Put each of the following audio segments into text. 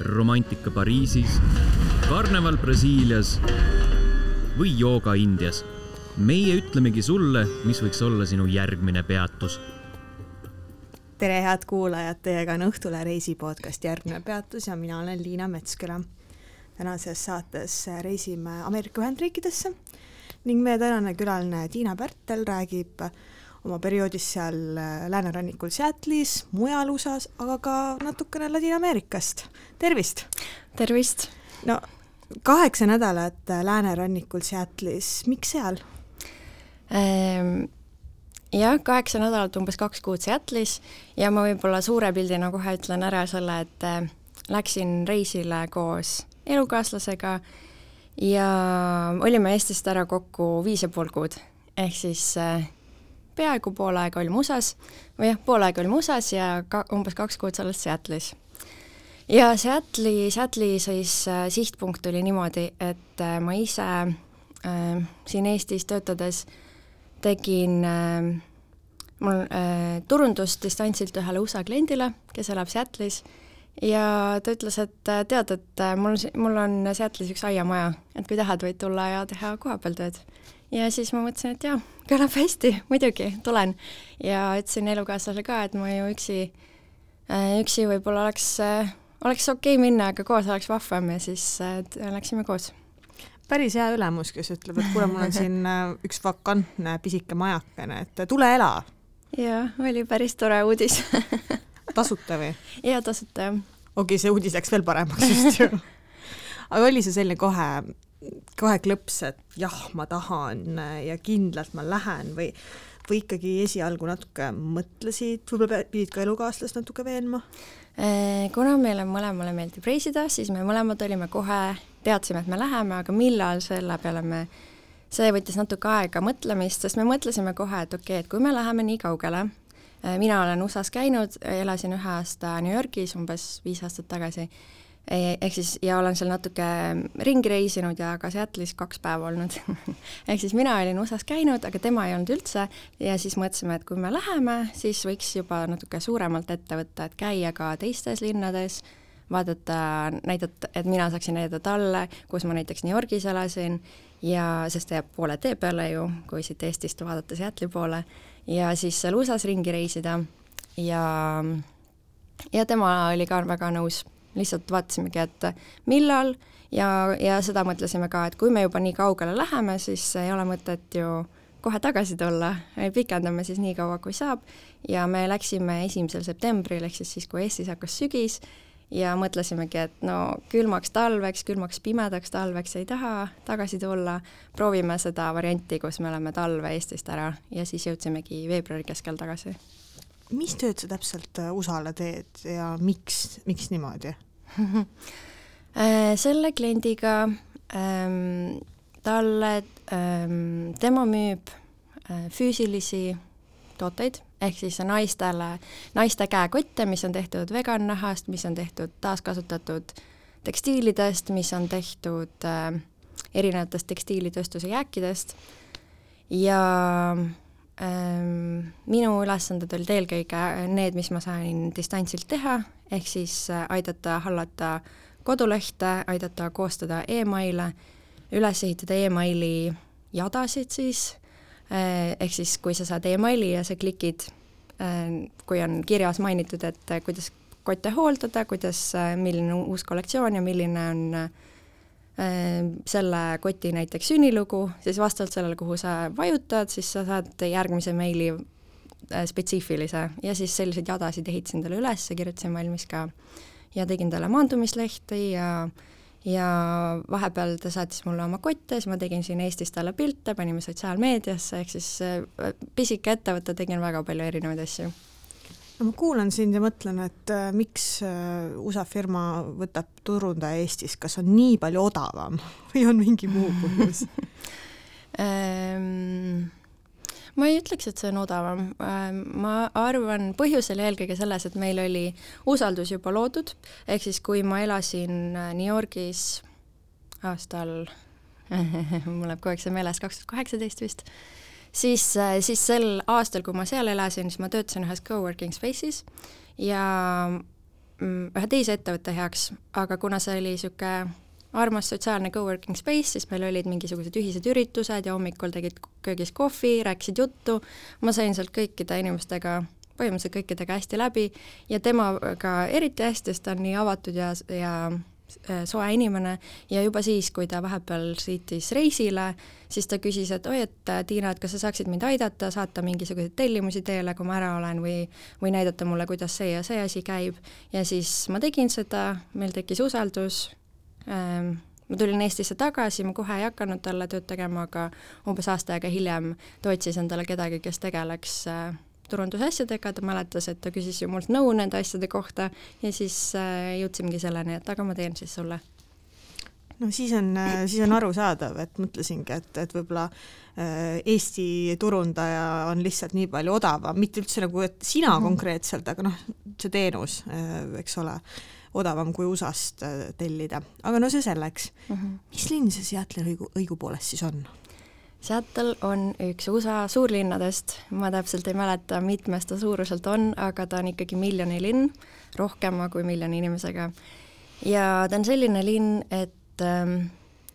romantika Pariisis, karneval Brasiilias või jooga Indias. meie ütlemegi sulle, mis võiks olla sinu järgmine peatus. tere, head kuulajad, teiega on Õhtule reisi podcast Järgmine peatus ja mina olen Liina Metsküla. tänases saates reisime Ameerika Ühendriikidesse ning meie tänane külaline Tiina Pärtel räägib oma perioodist seal läänerannikul Seattle'is, mujal USA-s, aga ka natukene Ladina-Ameerikast. tervist! tervist! no kaheksa nädalat läänerannikul Seattle'is, miks seal ehm,? jah, kaheksa nädalat, umbes kaks kuud Seattle'is ja ma võib-olla suure pildina kohe ütlen ära selle, et äh, läksin reisile koos elukaaslasega ja olime Eestist ära kokku viis ja pool kuud, ehk siis äh, peaaegu pool aega olime USA-s või jah, pool aega olime USA-s ja ka umbes kaks kuud sellest Seattle'is. ja Seattle'i, Seattle'i siis äh, sihtpunkt oli niimoodi, et äh, ma ise äh, siin Eestis töötades tegin äh, mul äh, turundust distantsilt ühele USA kliendile, kes elab Seattle'is ja ta ütles, et äh, tead, et äh, mul, mul on Seattle'is üks aiamaja, et kui tahad, võid tulla ja teha kohapeal tööd. Ja siis ma mõtlesin, et jaa, kõlab hästi, muidugi, tulen. ja ütlesin elukaaslasele ka, et ma ju üksi, äh, üksi võib-olla oleks, äh, oleks okei okay minna, aga koos oleks vahvam ja siis äh, läksime koos. päris hea ülemus, kes ütleb, et kuule, mul on siin üks vakantne pisike majakene, et tule ela. jaa, oli päris tore uudis tasuta või? jaa, tasuta, jah. okei okay,, see uudis läks veel paremaks just ju aga oli see selline kohe kohe klõps, et jah, ma tahan ja kindlalt ma lähen või, või ikkagi esialgu natuke mõtlesid, võib-olla pidid ka elukaaslast natuke veenma? Äh, kuna meile mõlemale meeldib reisida, siis me mõlemad olime kohe, teadsime, et me läheme, aga millal, selle peale me, see võttis natuke aega mõtlemist, sest me mõtlesime kohe, et okei okay,, et kui me läheme nii kaugele, äh, mina olen USA-s käinud, elasin ühe aasta New Yorgis umbes viis aastat tagasi ehk siis, ja olen seal natuke ringi reisinud ja ka Seattle'is kaks päeva olnud. Ehk siis mina olin USA-s käinud, aga tema ei olnud üldse. Ja siis mõtlesime, et kui me läheme, siis võiks juba natuke suuremalt ette võtta, et käia ka teistes linnades, vaadata, näidata, et mina saaksin näidata talle, kus ma näiteks New Yorgis elasin. Ja sest ta jääb poole tee peale ju, kui siit Eestist vaadata Seattle'i poole, ja siis seal USA-s ringi reisida. Ja ja tema oli ka väga nõus lihtsalt vaatasimegi, et millal ja, ja seda mõtlesime ka, et kui me juba nii kaugele läheme, siis ei ole mõtet ju kohe tagasi tulla, pikendame siis nii kaua, kui saab. Ja me läksime esimesel septembril, ehk siis siis, kui Eestis hakkas sügis, ja mõtlesimegi, et no külmaks talveks, külmaks pimedaks talveks ei taha tagasi tulla, proovime seda varianti, kus me oleme talve Eestist ära ja siis jõudsimegi veebruari keskel tagasi. Mis tööd sa täpselt äh, USA-le teed ja miks, miks niimoodi selle kliendiga ähm, talle ähm,, tema müüb äh, füüsilisi tooteid, ehk siis naistele, naiste käekotte, mis on tehtud vegan-nahast, mis on tehtud taaskasutatud tekstiilidest, mis on tehtud äh, erinevatest tekstiilitööstuse jääkidest. Ja äh, minu ülesanded olid eelkõige need, mis ma sain distantsilt teha, ehk siis äh, aidata hallata kodulehte, aidata koostada emaile, üles ehitada emaili jadasid siis, äh, ehk siis kui sa saad emaili ja sa klikid, äh, kui on kirjas mainitud, et kuidas kotte hooldada, kuidas, milline uus kollektsioon ja milline on Ehm, selle koti näiteks sünnilugu, siis vastavalt sellele, kuhu sa vajutad, siis sa saad järgmise meili äh, spetsiifilise ja siis selliseid jadasid ehitasin talle üles, kirjutasin valmis ka ja tegin talle maandumislehti ja ja vahepeal ta saatis mulle oma kotte, siis ma tegin siin Eestis talle pilte, panime sotsiaalmeediasse, ehk siis äh, pisike ettevõte, tegin väga palju erinevaid asju no ma kuulan sind ja mõtlen, et äh, miks äh, USA firma võtab turundaja Eestis, kas on nii palju odavam või on mingi muu põhjus? Ähm, ma ei ütleks, et see on odavam, ähm, ma arvan, põhjus oli eelkõige selles, et meil oli usaldus juba loodud, ehk siis kui ma elasin äh, New Yorgis aastal mul läheb kogu aeg see meeles, kaks tuhat kaheksateist vist, siis, äh, siis sel aastal, kui ma seal elasin, siis ma töötasin ühes co-working space'is ja mm, ühe teise ettevõtte heaks, aga kuna see oli niisugune armas sotsiaalne co-working space, siis meil olid mingisugused ühised üritused ja hommikul tegid köögis kohvi, rääkisid juttu, ma sain sealt kõikide inimestega, põhimõtteliselt kõikidega hästi läbi ja temaga eriti hästi, sest ta on nii avatud ja, ja soe inimene ja juba siis, kui ta vahepeal sõitis reisile, siis ta küsis, et oi, et äh, Tiina, et kas sa saaksid mind aidata, saata mingisuguseid tellimusi teele, kui ma ära olen või, või näidata mulle, kuidas see ja see asi käib. ja siis ma tegin seda, meil tekkis usaldus Ehm, ma tulin Eestisse tagasi, ma kohe ei hakanud talle tööd tegema, aga umbes aasta aega hiljem ta otsis endale kedagi, kes tegeleks äh, turundusasjadega, ta mäletas, et ta küsis ju mult nõu nende asjade kohta ja siis äh, jõudsimegi selleni, et aga ma teen siis sulle no siis on, äh, siis on arusaadav, et mõtlesingi, et, et võib-olla Eesti turundaja on lihtsalt nii palju odavam, mitte üldse nagu, et sina -hmm. konkreetselt, aga noh, see teenus, eks ole odavam kui USA-st äh, tellida, aga no see selleks mm. -hmm. mis linn see Seattle õigu, õigupoolest siis on? Seattle on üks USA suurlinnadest, ma täpselt ei mäleta, mitmes ta suuruselt on, aga ta on ikkagi miljoni linn, rohkema kui miljoni inimesega. ja ta on selline linn, et ähm,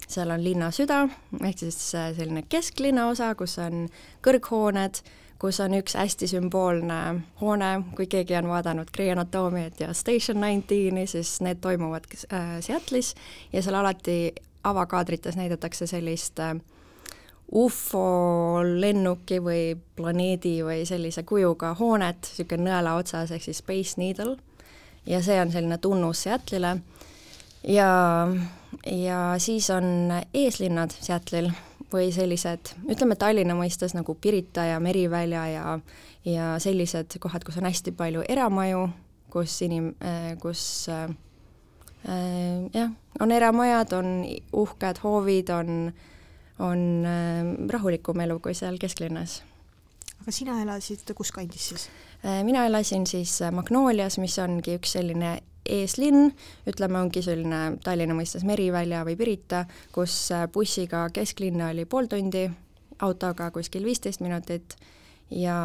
seal on linna süda, ehk siis äh, selline kesklinna osa, kus on kõrghooned, kus on üks hästi sümboolne hoone, kui keegi on vaadanud Grey Anatomiat ja Station Nineteen'i, siis need toimuvad äh, Seattle'is. Ja seal alati avakaadrites näidatakse sellist äh, ufo lennuki või planeedi või sellise kujuga hoonet, niisugune nõela otsas, ehk siis Space Needle, ja see on selline tunnus Seattle'ile. Ja, ja siis on eeslinnad Seattle'il või sellised, ütleme Tallinna mõistes nagu Pirita ja Merivälja ja ja sellised kohad, kus on hästi palju eramaju, kus inim-, äh, kus äh, äh, jah, on eramajad, on uhked hoovid, on, on äh, rahulikum elu kui seal kesklinnas. aga sina elasid kus kandis siis äh,? mina elasin siis Magnoolias, mis ongi üks selline eeslinn, ütleme, ongi selline Tallinna mõistes Merivälja või Pirita, kus äh, bussiga kesklinna oli pool tundi, autoga kuskil viisteist minutit ja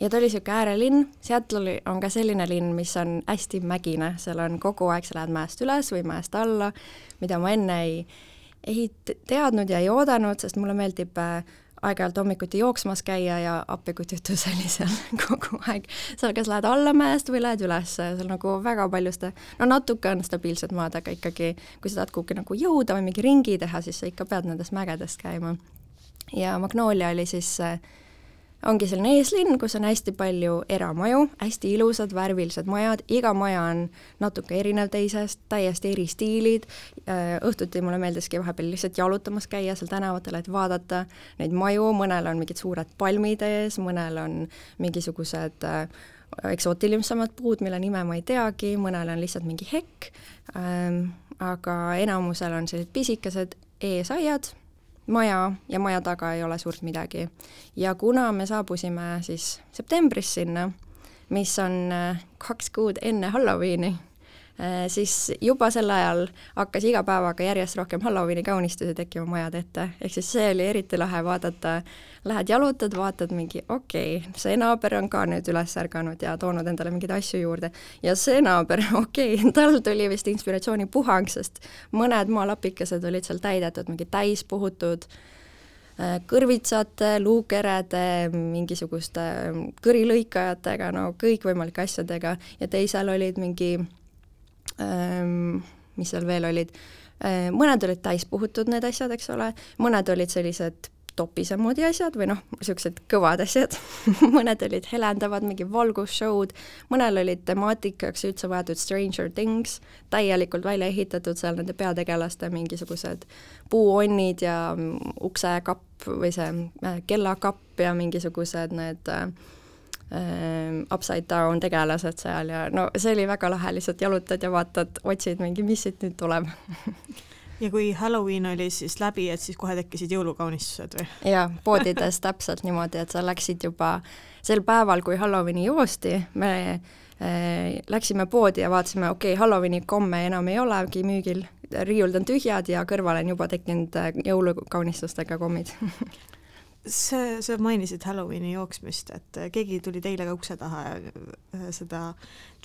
ja ta oli niisugune äärelinn, Seattle on ka selline linn, mis on hästi mägine, seal on kogu aeg, sa lähed mäest üles või mäest alla, mida ma enne ei, ei teadnud ja ei oodanud, sest mulle meeldib äh, aeg-ajalt hommikuti jooksmas käia ja appikutütus oli seal kogu aeg. sa kas lähed alla mäest või lähed üles, seal nagu väga palju seda, no natuke on stabiilset maad, aga ikkagi, kui sa tahad kuhugi nagu jõuda või mingi ringi teha, siis sa ikka pead nendest mägedest käima. ja Magnolia oli siis äh, ongi selline eeslinn, kus on hästi palju eramaju, hästi ilusad värvilised majad, iga maja on natuke erinev teisest, täiesti eri stiilid, äh, õhtuti mulle meeldiski vahepeal lihtsalt jalutamas käia seal tänavatel, et vaadata neid maju, mõnel on mingid suured palmid ees, mõnel on mingisugused äh, eksootilimsemad puud, mille nime ma ei teagi, mõnel on lihtsalt mingi hekk. Ähm,, aga enamusel on sellised pisikesed eesaiad maja ja maja taga ei ole suurt midagi. ja kuna me saabusime siis septembris sinna, mis on äh, kaks kuud enne Halloweeni, siis juba sel ajal hakkas iga päevaga järjest rohkem Halloweeni kaunistusi tekkima majade ette, ehk siis see oli eriti lahe vaadata, lähed jalutad, vaatad mingi okei okay,, see naaber on ka nüüd üles ärganud ja toonud endale mingeid asju juurde. Ja see naaber, okei okay,, tal tuli vist inspiratsioonipuhang, sest mõned maalapikesed olid seal täidetud mingi täispuhutud äh, kõrvitsate, luukerede, mingisuguste kõrilõikajatega, no kõikvõimalike asjadega. Ja teisel olid mingi Ehm, mis seal veel olid, ehm, mõned olid täispuhutud, need asjad, eks ole, mõned olid sellised topise moodi asjad või noh, niisugused kõvad asjad. Mõned olid helendavad, mingi valgusshow'd, mõnel olid temaatikaks üldse võetud Stranger Things, täielikult välja ehitatud seal nende peategelaste mingisugused puuonnid ja uksekapp või see äh, kellakapp ja mingisugused need äh, upside down tegelased seal ja no see oli väga lahe, lihtsalt jalutad ja vaatad, otsid mingi, mis siit nüüd tuleb ja kui Halloween oli siis läbi, et siis kohe tekkisid jõulukaunistused või? jaa, poodides täpselt niimoodi, et sa läksid juba sel päeval, kui Halloweeni joosti, me äh, läksime poodi ja vaatasime, okei okay,, Halloweeni komme enam ei olegi müügil, riiulid on tühjad ja kõrval on juba tekkinud äh, jõulukaunistustega kommid see, sa mainisid Halloweeni jooksmist, et keegi tuli teile ka ukse taha ja äh, seda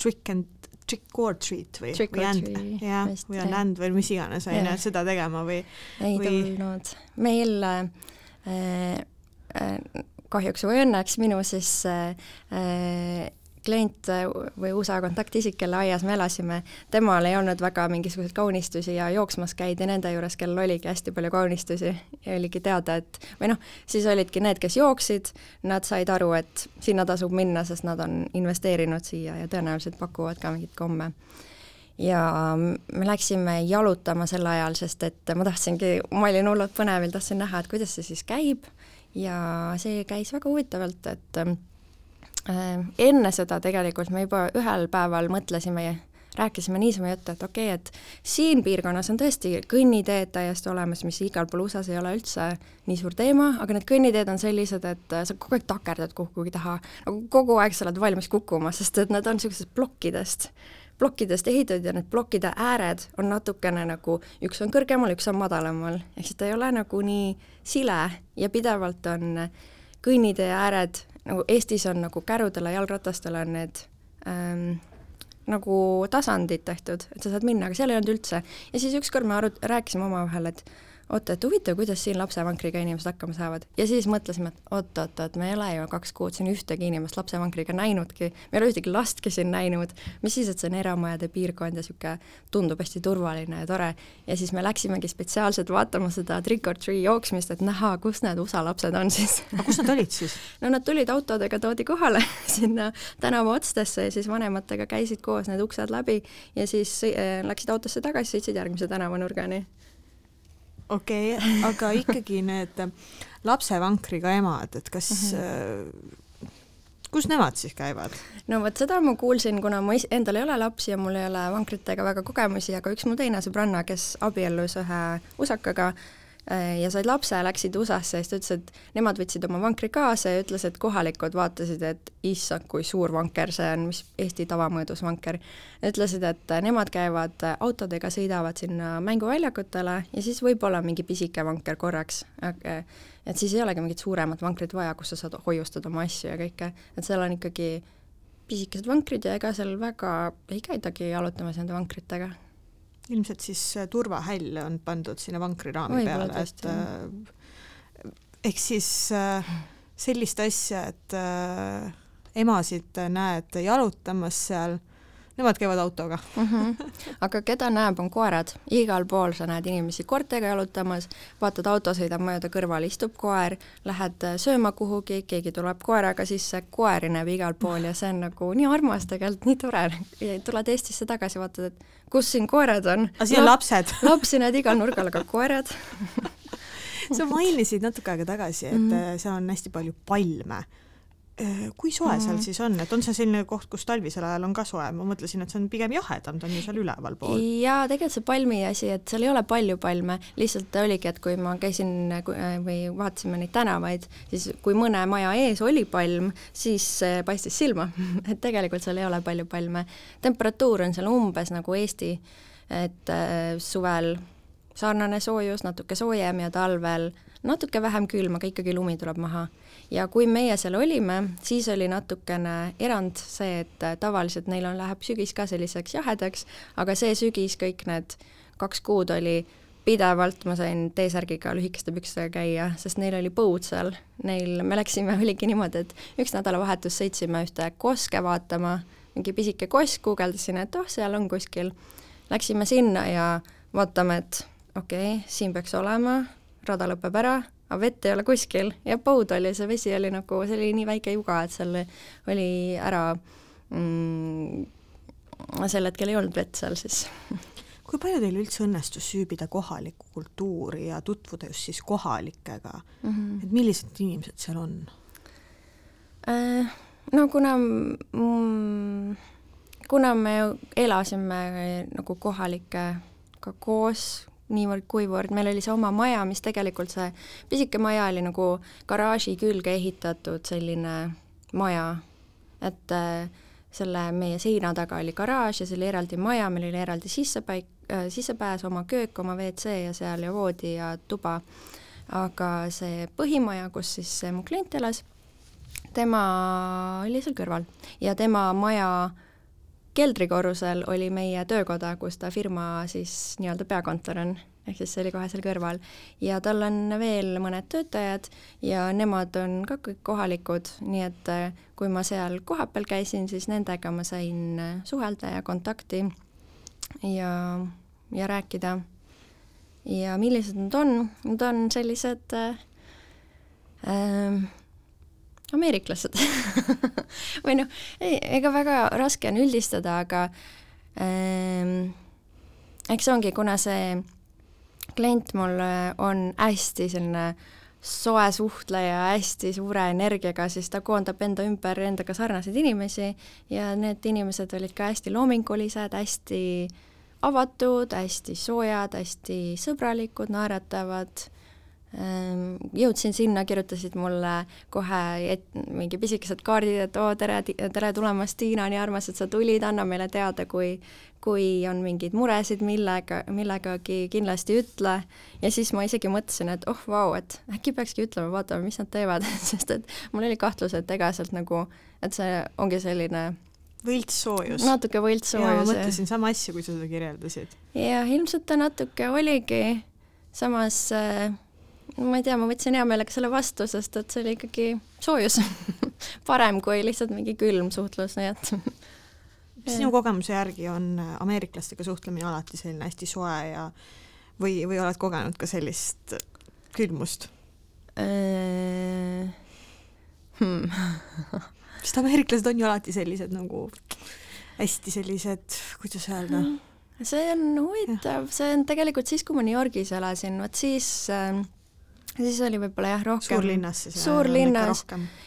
trick and trick or treat või, Trick või and, jah, või on and või mis iganes, on ju, seda tegema või ei Või- tulnud. meil äh, äh, kahjuks või õnneks minu siis äh, äh, klient äh, või USA kontaktisik, kelle aias me elasime, temal ei olnud väga mingisuguseid kaunistusi ja jooksmas käidi nende juures, kellel oligi hästi palju kaunistusi ja oligi teada, et või noh, siis olidki need, kes jooksid, nad said aru, et sinna tasub minna, sest nad on investeerinud siia ja tõenäoliselt pakuvad ka mingit komme. Ja me läksime jalutama sel ajal, sest et ma tahtsingi, ma olin hullult põnevil, tahtsin näha, et kuidas see siis käib. Ja see käis väga huvitavalt, et enne seda tegelikult me juba ühel päeval mõtlesime, rääkisime niisama juttu, et okei okay,, et siin piirkonnas on tõesti kõnniteed täiesti olemas, mis igal pool USA-s ei ole üldse nii suur teema, aga need kõnniteed on sellised, et äh, sa kogu aeg takerdad kuhugi taha, nagu kogu aeg sa oled valmis kukkuma, sest et nad on niisugusest plokkidest plokkidest ehitatud ja need plokkide ääred on natukene nagu, üks on kõrgemal, üks on madalamal, ehk siis ta ei ole nagu nii sile ja pidevalt on kõnnitee ääred, nagu Eestis on nagu kärudele, jalgratastele on need ähm, nagu tasandid tehtud, et sa saad minna, aga seal ei olnud üldse. ja siis ükskord me arut-, rääkisime omavahel, et oota, et huvitav, kuidas siin lapsevankriga inimesed hakkama saavad. ja siis mõtlesime, et oot-oot-oot, me ei ole ju kaks kuud siin ühtegi inimest lapsevankriga näinudki, me ei ole ühtegi lastki siin näinud, mis siis, et see on eramajade piirkond ja niisugune tundub hästi turvaline ja tore. ja siis me läksimegi spetsiaalselt vaatama seda trick or treat jooksmist, et näha, kus need USA lapsed on siis aga kus nad olid siis? no nad tulid autodega, toodi kohale sinna tänava otstesse ja siis vanematega käisid koos need uksed läbi ja siis äh, läksid autosse tagasi, sõitsid järgmise tänavanurgani okei okay,, aga ikkagi need lapsevankriga emad, et kas Mhm. äh, kus nemad siis käivad? no vot seda ma kuulsin, kuna is- endal ei ole lapsi ja mul ei ole vankritega väga kogemusi, aga üks mu teine sõbranna, kes abiellus ühe usakaga äh, ja said lapse, läksid USA-sse ja siis ta ütles, et nemad võtsid oma vankri kaasa ja ütles, et kohalikud vaatasid, et issand, kui suur vanker see on, mis Eesti tavamõõdus vanker. ütlesid, et nemad käivad autodega, sõidavad sinna mänguväljakutele ja siis võib-olla mingi pisike vanker korraks, et siis ei olegi mingit suuremat vankrit vaja, kus sa saad hoiustada oma asju ja kõike, et seal on ikkagi pisikesed vankrid ja ega seal väga ei käidagi jalutamas nende vankritega. Ilmselt siis äh, turvahäll on pandud sinna vankriraami peale, et äh, ehk siis äh, sellist asja, et äh, emasid näed jalutamas seal, nemad käivad autoga. mm. -hmm. aga keda näeb, on koerad, igal pool sa näed inimesi koertega jalutamas, vaatad, auto sõidab mööda, kõrval istub koer, lähed äh, sööma kuhugi, keegi tuleb koeraga sisse, koeri näeb igal pool ja see on nagu nii armas tegelikult, nii tore. tuled Eestisse tagasi, vaatad, et kus siin koerad on. aga siin on lapsed. lapsi näed igal nurgal, aga koerad sa mainisid natuke aega tagasi, et mm. -hmm. seal on hästi palju palme. Kui soe mm seal siis on, et on see selline koht, kus talvisel ajal on ka soe, ma mõtlesin, et see on pigem jahedam, ta on ju seal ülevalpool. jaa, tegelikult see palmi asi, et seal ei ole palju palme, lihtsalt oligi, et kui ma käisin ku- või vaatasime neid tänavaid, siis kui mõne maja ees oli palm, siis paistis silma et tegelikult seal ei ole palju palme. temperatuur on seal umbes nagu Eesti, et äh, suvel sarnane soojus, natuke soojem ja talvel natuke vähem külm, aga ikkagi lumi tuleb maha. Ja kui meie seal olime, siis oli natukene erand see, et äh, tavaliselt neil on, läheb sügis ka selliseks jahedaks, aga see sügis, kõik need kaks kuud oli pidevalt ma sain T-särgiga lühikeste pükstega käia, sest neil oli põud seal. Neil, me läksime, oligi niimoodi, et üks nädalavahetus sõitsime ühte koske vaatama, mingi pisike kosk, guugeldasin, et oh, seal on kuskil. Läksime sinna ja vaatame, et okei okay,, siin peaks olema, rada lõpeb ära, aga vett ei ole kuskil ja põud oli, see vesi oli nagu, see oli nii väike juga, et seal oli ära mm, sel hetkel ei olnud vett seal siis kui palju teil üldse õnnestus süübida kohalikku kultuuri ja tutvuda just siis kohalikega mm? -hmm. et millised inimesed seal on? Äh, no kuna mm, kuna me elasime nagu kohalikega koos niivõrd-kuivõrd, meil oli see oma maja, mis tegelikult see pisike maja oli nagu garaaži külge ehitatud selline maja, et äh, selle meie seina taga oli garaaž ja see oli eraldi maja, meil oli eraldi sissepaik äh,, sissepääs, oma köök, oma WC ja seal ja voodi ja tuba. aga see põhimaja, kus siis mu klient elas, tema oli seal kõrval. Ja tema maja keldrikorrusel oli meie töökoda, kus ta firma siis nii-öelda peakontor on, ehk siis see oli kohe seal kõrval. ja tal on veel mõned töötajad ja nemad on ka kõik kohalikud, nii et äh, kui ma seal kohapeal käisin, siis nendega ma sain äh, suhelda ja kontakti ja, ja rääkida. ja millised nad on, nad on sellised äh, äh, ameeriklased või noh, ega väga raske on üldistada, aga ähm, eks ongi, kuna see klient mul on hästi selline soe suhtleja, hästi suure energiaga, siis ta koondab enda ümber endaga sarnaseid inimesi ja need inimesed olid ka hästi loomingulised, hästi avatud, hästi soojad, hästi sõbralikud, naeratavad jõudsin sinna, kirjutasid mulle kohe et, mingi pisikesed kaardid, et oo, tere, tere tulemast, Tiina, nii armas, et sa tulid, anna meile teada, kui kui on mingeid muresid millega, millegagi, kindlasti ütle. ja siis ma isegi mõtlesin, et oh vau, et äkki peakski ütlema, vaatame, mis nad teevad sest et mul oli kahtlus, et ega sealt nagu, et see ongi selline võltssoojus. natuke võltssoojus. ma mõtlesin sama asja, kui sa seda kirjeldasid. jah, ilmselt ta natuke oligi, samas äh, ma ei tea, ma võtsin hea meelega selle vastu, sest et see oli ikkagi soojus parem kui lihtsalt mingi külm suhtlus, nii et kas sinu kogemuse järgi on ameeriklastega suhtlemine alati selline hästi soe ja või, või oled kogenud ka sellist külmust äh,? Hmm. sest ameeriklased on ju alati sellised nagu hästi sellised, kuidas öelda mm,? see on huvitav, see on tegelikult siis, kui ma New Yorgis elasin, vot siis äh, siis oli võib-olla jah, rohkem suurlinnas siis? suurlinnas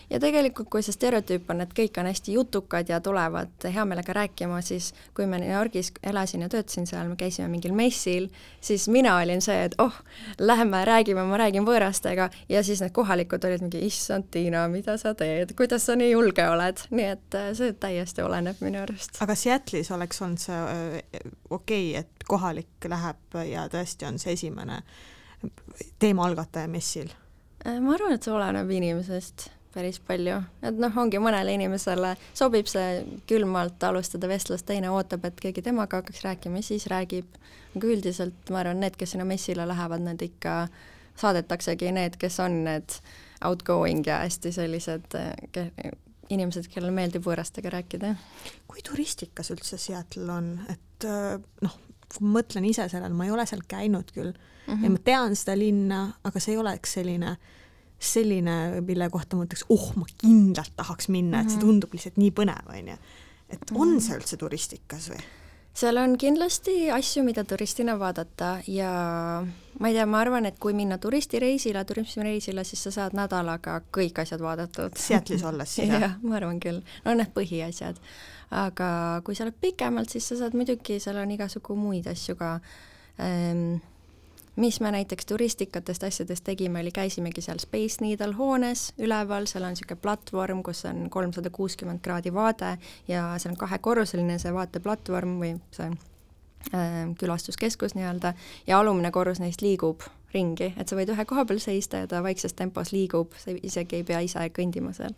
ja tegelikult, kui see stereotüüp on, et kõik on hästi jutukad ja tulevad hea meelega rääkima, siis kui ma New Yorgis elasin ja töötasin seal, me käisime mingil messil, siis mina olin see, et oh, lähme räägime, ma räägin võõrastega ja siis need kohalikud olid mingi, issand Tiina, mida sa teed, kuidas sa nii julge oled, nii et äh, see täiesti oleneb minu arust. aga Seattle'is oleks olnud see äh, okei okay,, et kohalik läheb ja tõesti on see esimene teema algataja messil? Äh, ma arvan, et see oleneb inimesest päris palju, et noh, ongi mõnele inimesele sobib see külmalt alustada vestlust, teine ootab, et keegi temaga hakkaks rääkima ja siis räägib. aga üldiselt ma arvan, need, kes sinna messile lähevad, need ikka saadetaksegi need, kes on need outgoing ja hästi sellised inimesed, kellele meeldib võõrastega rääkida. kui turistikas üldse Seattle on, et äh, noh, kui ma mõtlen ise sellele, ma ei ole seal käinud küll mm -hmm. ja ma tean seda linna, aga see ei oleks selline, selline, mille kohta ma ütleks, oh, ma kindlalt tahaks minna mm, -hmm. et see mhm. tundub lihtsalt nii põnev, on ju. et on mm -hmm. see üldse turistikas või? seal on kindlasti asju, mida turistina vaadata ja ma ei tea, ma arvan, et kui minna turistireisile, turismireisile, siis sa saad nädalaga kõik asjad vaadatud. Seattle'is olles siis jah? jah, ma arvan küll. no need põhiasjad. Aga kui sa oled pikemalt, siis sa saad muidugi, seal on igasugu muid asju ka ähm, mis me näiteks turistikatest asjadest tegime, oli käisimegi seal Space Needle hoones üleval, seal on niisugune platvorm, kus on kolmsada kuuskümmend kraadi vaade ja see on kahekorruseline, see vaateplatvorm või see äh, külastuskeskus nii-öelda, ja alumine korrus neist liigub ringi, et sa võid ühe koha peal seista ja ta vaikses tempos liigub, sa isegi ei pea ise kõndima seal.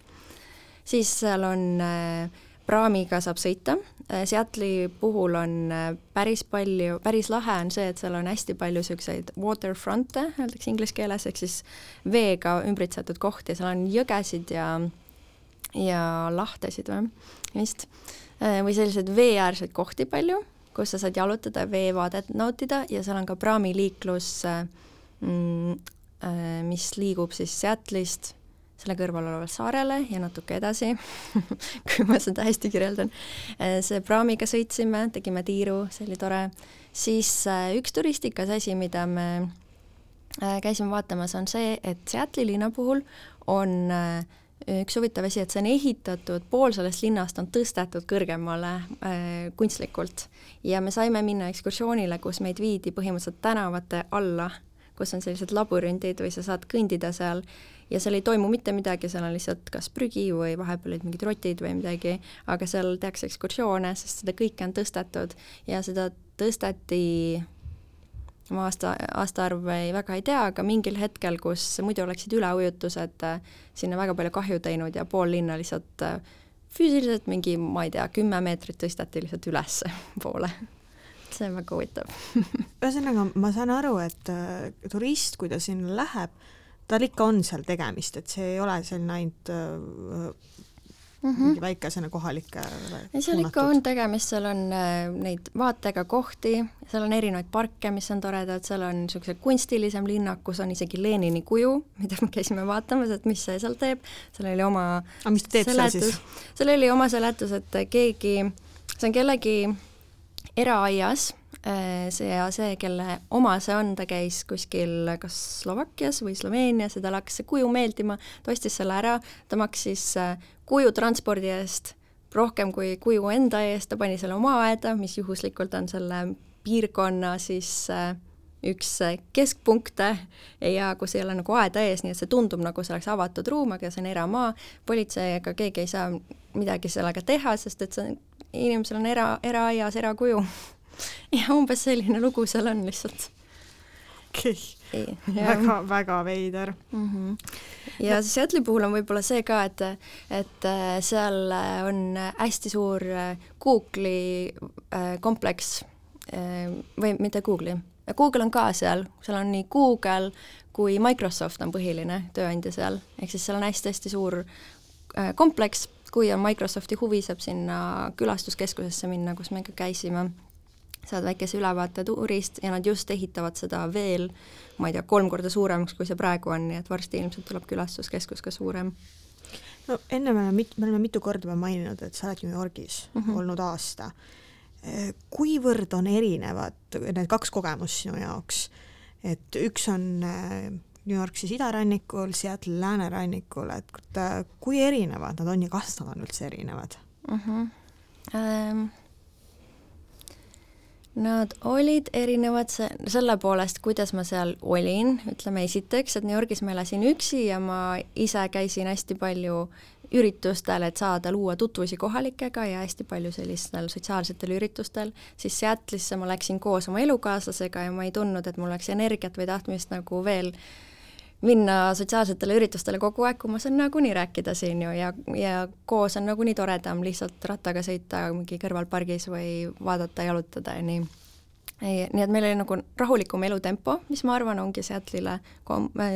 siis seal on äh, praamiga saab sõita, äh, Seattle'i puhul on äh, päris palju, päris lahe on see, et seal on hästi palju niisuguseid waterfront'e, öeldakse inglise keeles, ehk siis veega ümbritsetud kohti, seal on jõgesid ja ja lahtesid või, vist, äh, või selliseid veeäärseid kohti palju, kus sa saad jalutada, veevaadet nautida ja seal on ka praamiliiklus, mm, mis liigub siis Seattle'ist selle kõrval olevale saarele ja natuke edasi kui ma seda hästi kirjeldan. Äh, see praamiga sõitsime, tegime tiiru, see oli tore. siis äh, üks turistikas asi, mida me äh, käisime vaatamas, on see, et Seattle'i linna puhul on üks huvitav asi, et see on ehitatud, pool sellest linnast on tõstetud kõrgemale äh, kunstlikult ja me saime minna ekskursioonile, kus meid viidi põhimõtteliselt tänavate alla, kus on sellised labürindid või sa saad kõndida seal ja seal ei toimu mitte midagi, seal on lihtsalt kas prügi või vahepeal olid mingid rotid või midagi, aga seal tehakse ekskursioone, sest seda kõike on tõstetud ja seda tõsteti ma aasta, aastaarvu ei, väga ei tea, aga mingil hetkel, kus muidu oleksid üleujutused sinna väga palju kahju teinud ja pool linna lihtsalt füüsiliselt mingi, ma ei tea, kümme meetrit tõsteti lihtsalt ülesse poole. see on väga huvitav ühesõnaga, ma saan aru, et äh, turist, kui ta sinna läheb, tal ikka on seal tegemist, et see ei ole selline ainult mm -hmm. mingi väikesena kohalikele ei, seal ikka on tegemist, seal on äh, neid vaatega kohti, seal on erinevaid parke, mis on toredad, seal on niisuguse kunstilisem linnak, kus on isegi Lenini kuju, mida me käisime vaatamas, et mis see seal teeb, seal oli oma aga mis ta teeb seal siis? seal oli oma seletus, et keegi, see on kellegi eraaias see ja see, kelle oma see on, ta käis kuskil kas Slovakkias või Sloveenias ja talle hakkas see kuju meeldima, ta ostis selle ära, ta maksis äh, kuju transpordi eest rohkem kui kuju enda eest, ta pani selle oma aeda, mis juhuslikult on selle piirkonna siis äh, üks keskpunkte ja kus ei ole nagu aeda ees, nii et see tundub nagu see oleks avatud ruum, aga see on eramaa, politsei ega keegi ei saa midagi sellega teha, sest et see on, inimesel on era, eraaias erakuju ja umbes selline lugu seal on lihtsalt. okei okay., väga-väga veider mm. -hmm. ja Seattle'i puhul on võib-olla see ka, et, et äh, seal on hästi suur äh, Google'i äh, kompleks või mitte Google'i, Google on ka seal, seal on nii Google kui Microsoft on põhiline tööandja seal, ehk siis seal on hästi-hästi suur kompleks, kui on Microsofti huvi, saab sinna külastuskeskusesse minna, kus me ka käisime saad väikese ülevaate tuurist ja nad just ehitavad seda veel, ma ei tea, kolm korda suuremaks, kui see praegu on, nii et varsti ilmselt tuleb külastuskeskus ka suurem. no enne me oleme me oleme mitu korda juba maininud, et sa oled New Yorgis mm -hmm. olnud aasta. kuivõrd on erinevad need kaks kogemust sinu jaoks? et üks on äh, New York siis idarannikul, Seattle läänerannikul, et kui erinevad nad on ja kas nad on üldse erinevad mm? -hmm. Ähm Nad olid erinevad se-, selle poolest, kuidas ma seal olin, ütleme esiteks, et New Yorgis ma elasin üksi ja ma ise käisin hästi palju üritustel, et saada luua tutvusi kohalikega ja hästi palju sellistel sotsiaalsetel üritustel, siis Seattle'isse ma läksin koos oma elukaaslasega ja ma ei tundnud, et mul oleks energiat või tahtmist nagu veel minna sotsiaalsetele üritustele kogu aeg, kui ma saan nagunii rääkida siin ju ja, ja koos on nagunii toredam lihtsalt rattaga sõita mingi kõrvalpargis või vaadata, jalutada ja nii. nii et meil oli nagu rahulikum elutempo, mis ma arvan, ongi Seattle'ile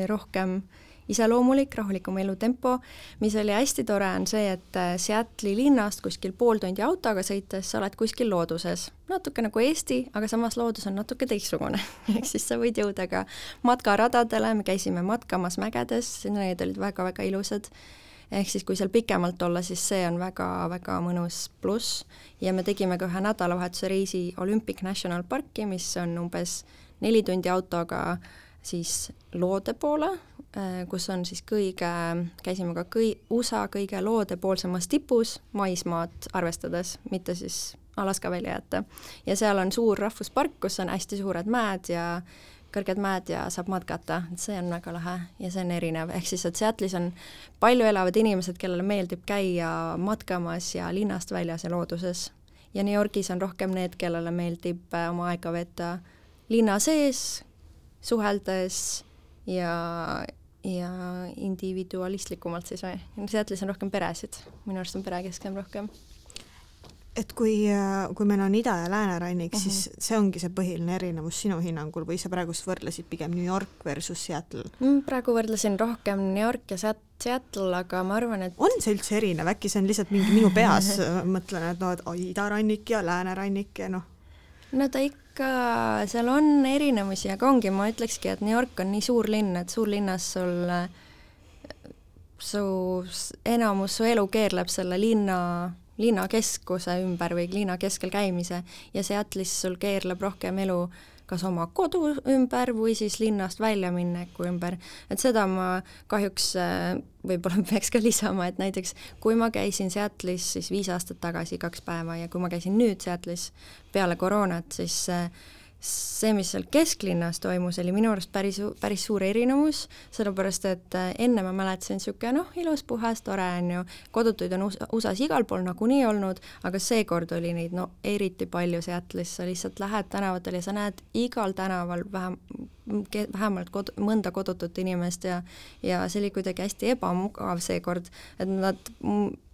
rohkem äh, iseloomulik, rahulikum elutempo, mis oli hästi tore, on see, et äh, Seattle'i linnast kuskil pool tundi autoga sõites sa oled kuskil looduses. natuke nagu Eesti, aga samas loodus on natuke teistsugune. Ehk siis sa võid jõuda ka matkaradadele, me käisime matkamas mägedes, need olid väga-väga ilusad. Ehk siis kui seal pikemalt olla, siis see on väga-väga mõnus pluss. Ja me tegime ka ühe nädalavahetuse reisi Olympic National Parki, mis on umbes neli tundi autoga siis loode poole, kus on siis kõige, käisime ka kõi-, USA kõige loodepoolsemas tipus, maismaad arvestades, mitte siis Alaska välja jätta. ja seal on suur rahvuspark, kus on hästi suured mäed ja kõrged mäed ja saab matkata, et see on väga lahe ja see on erinev, ehk siis, et Seattle'is on palju elavad inimesed, kellele meeldib käia matkamas ja linnast väljas ja looduses. ja New Yorgis on rohkem need, kellele meeldib äh, oma aega veeta linna sees, suheldes ja, ja individualistlikumalt siis või? Seattle'is on rohkem peresid, minu arust on perekeskem rohkem. et kui, kui meil on ida- ja läänerannik uh, -huh. siis see ongi see põhiline erinevus sinu hinnangul või sa praegust võrdlesid pigem New York versus Seattle mm,? praegu võrdlesin rohkem New York ja Seattle, aga ma arvan, et on see üldse erinev, äkki see on lihtsalt mingi minu peas mõtlen, et noh, et idarannik ja läänerannik ja noh no ta ikka, seal on erinevusi, aga ongi, ma ütlekski, et New York on nii suur linn, et suurlinnas sul su enamus su elu keerleb selle linna, linnakeskuse ümber või linna keskel käimise ja Seattle'is sul keerleb rohkem elu kas oma kodu ümber või siis linnast väljamineku ümber, et seda ma kahjuks äh, võib-olla peaks ka lisama, et näiteks kui ma käisin Seattle'is siis viis aastat tagasi kaks päeva ja kui ma käisin nüüd Seattle'is peale koroonat, siis äh, see, mis seal kesklinnas toimus, oli minu arust päris, päris suur erinevus, sellepärast et äh, enne ma mäletasin niisugune noh, ilus, puhas, tore on ju, kodutuid on USA-s igal pool nagunii olnud, aga seekord oli neid no eriti palju Seattle'is, sa lihtsalt lähed tänavatele ja sa näed igal tänaval vähem, vähemalt kod-, mõnda kodutut inimest ja ja see oli kuidagi hästi ebamugav seekord, et nad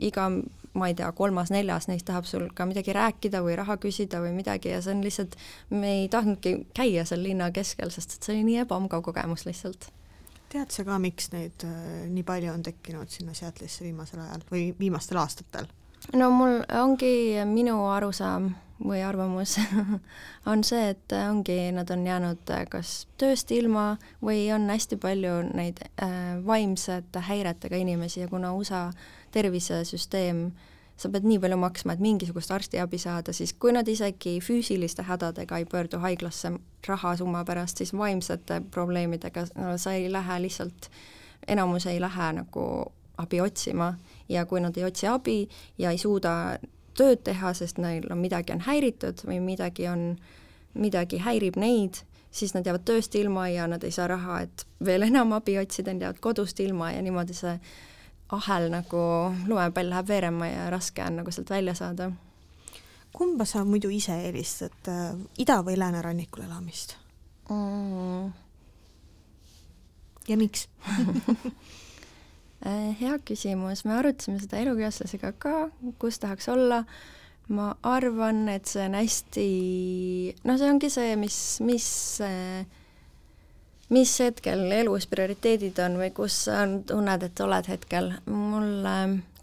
iga ma ei tea, kolmas-neljas neist tahab sul ka midagi rääkida või raha küsida või midagi ja see on lihtsalt, me ei tahtnudki käia seal linna keskel, sest et see oli nii ebamugav kogemus lihtsalt. tead sa ka, miks neid äh, nii palju on tekkinud sinna Seattle'isse viimasel ajal või viimastel aastatel? no mul ongi minu arusaam või arvamus on see, et ongi, nad on jäänud kas tööst ilma või on hästi palju neid äh, vaimsete häiretega inimesi ja kuna USA tervisesüsteem, sa pead nii palju maksma, et mingisugust arstiabi saada, siis kui nad isegi füüsiliste hädadega ei pöördu haiglasse rahasumma pärast, siis vaimsete probleemidega no sa ei lähe lihtsalt, enamus ei lähe nagu abi otsima. Ja kui nad ei otsi abi ja ei suuda tööd teha, sest neil on midagi on häiritud või midagi on, midagi häirib neid, siis nad jäävad tööst ilma ja nad ei saa raha, et veel enam abi otsida, nad jäävad kodust ilma ja niimoodi see ahel nagu lumepall läheb veerema ja raske on nagu sealt välja saada. kumba sa muidu ise eelistad, äh, ida- või läänerannikul elamist mm.? ja miks Äh, hea küsimus, me arutasime seda elukaaslasega ka, kus tahaks olla, ma arvan, et see on hästi, noh, see ongi see, mis, mis mis hetkel elus prioriteedid on või kus sa tunned, et oled hetkel, mul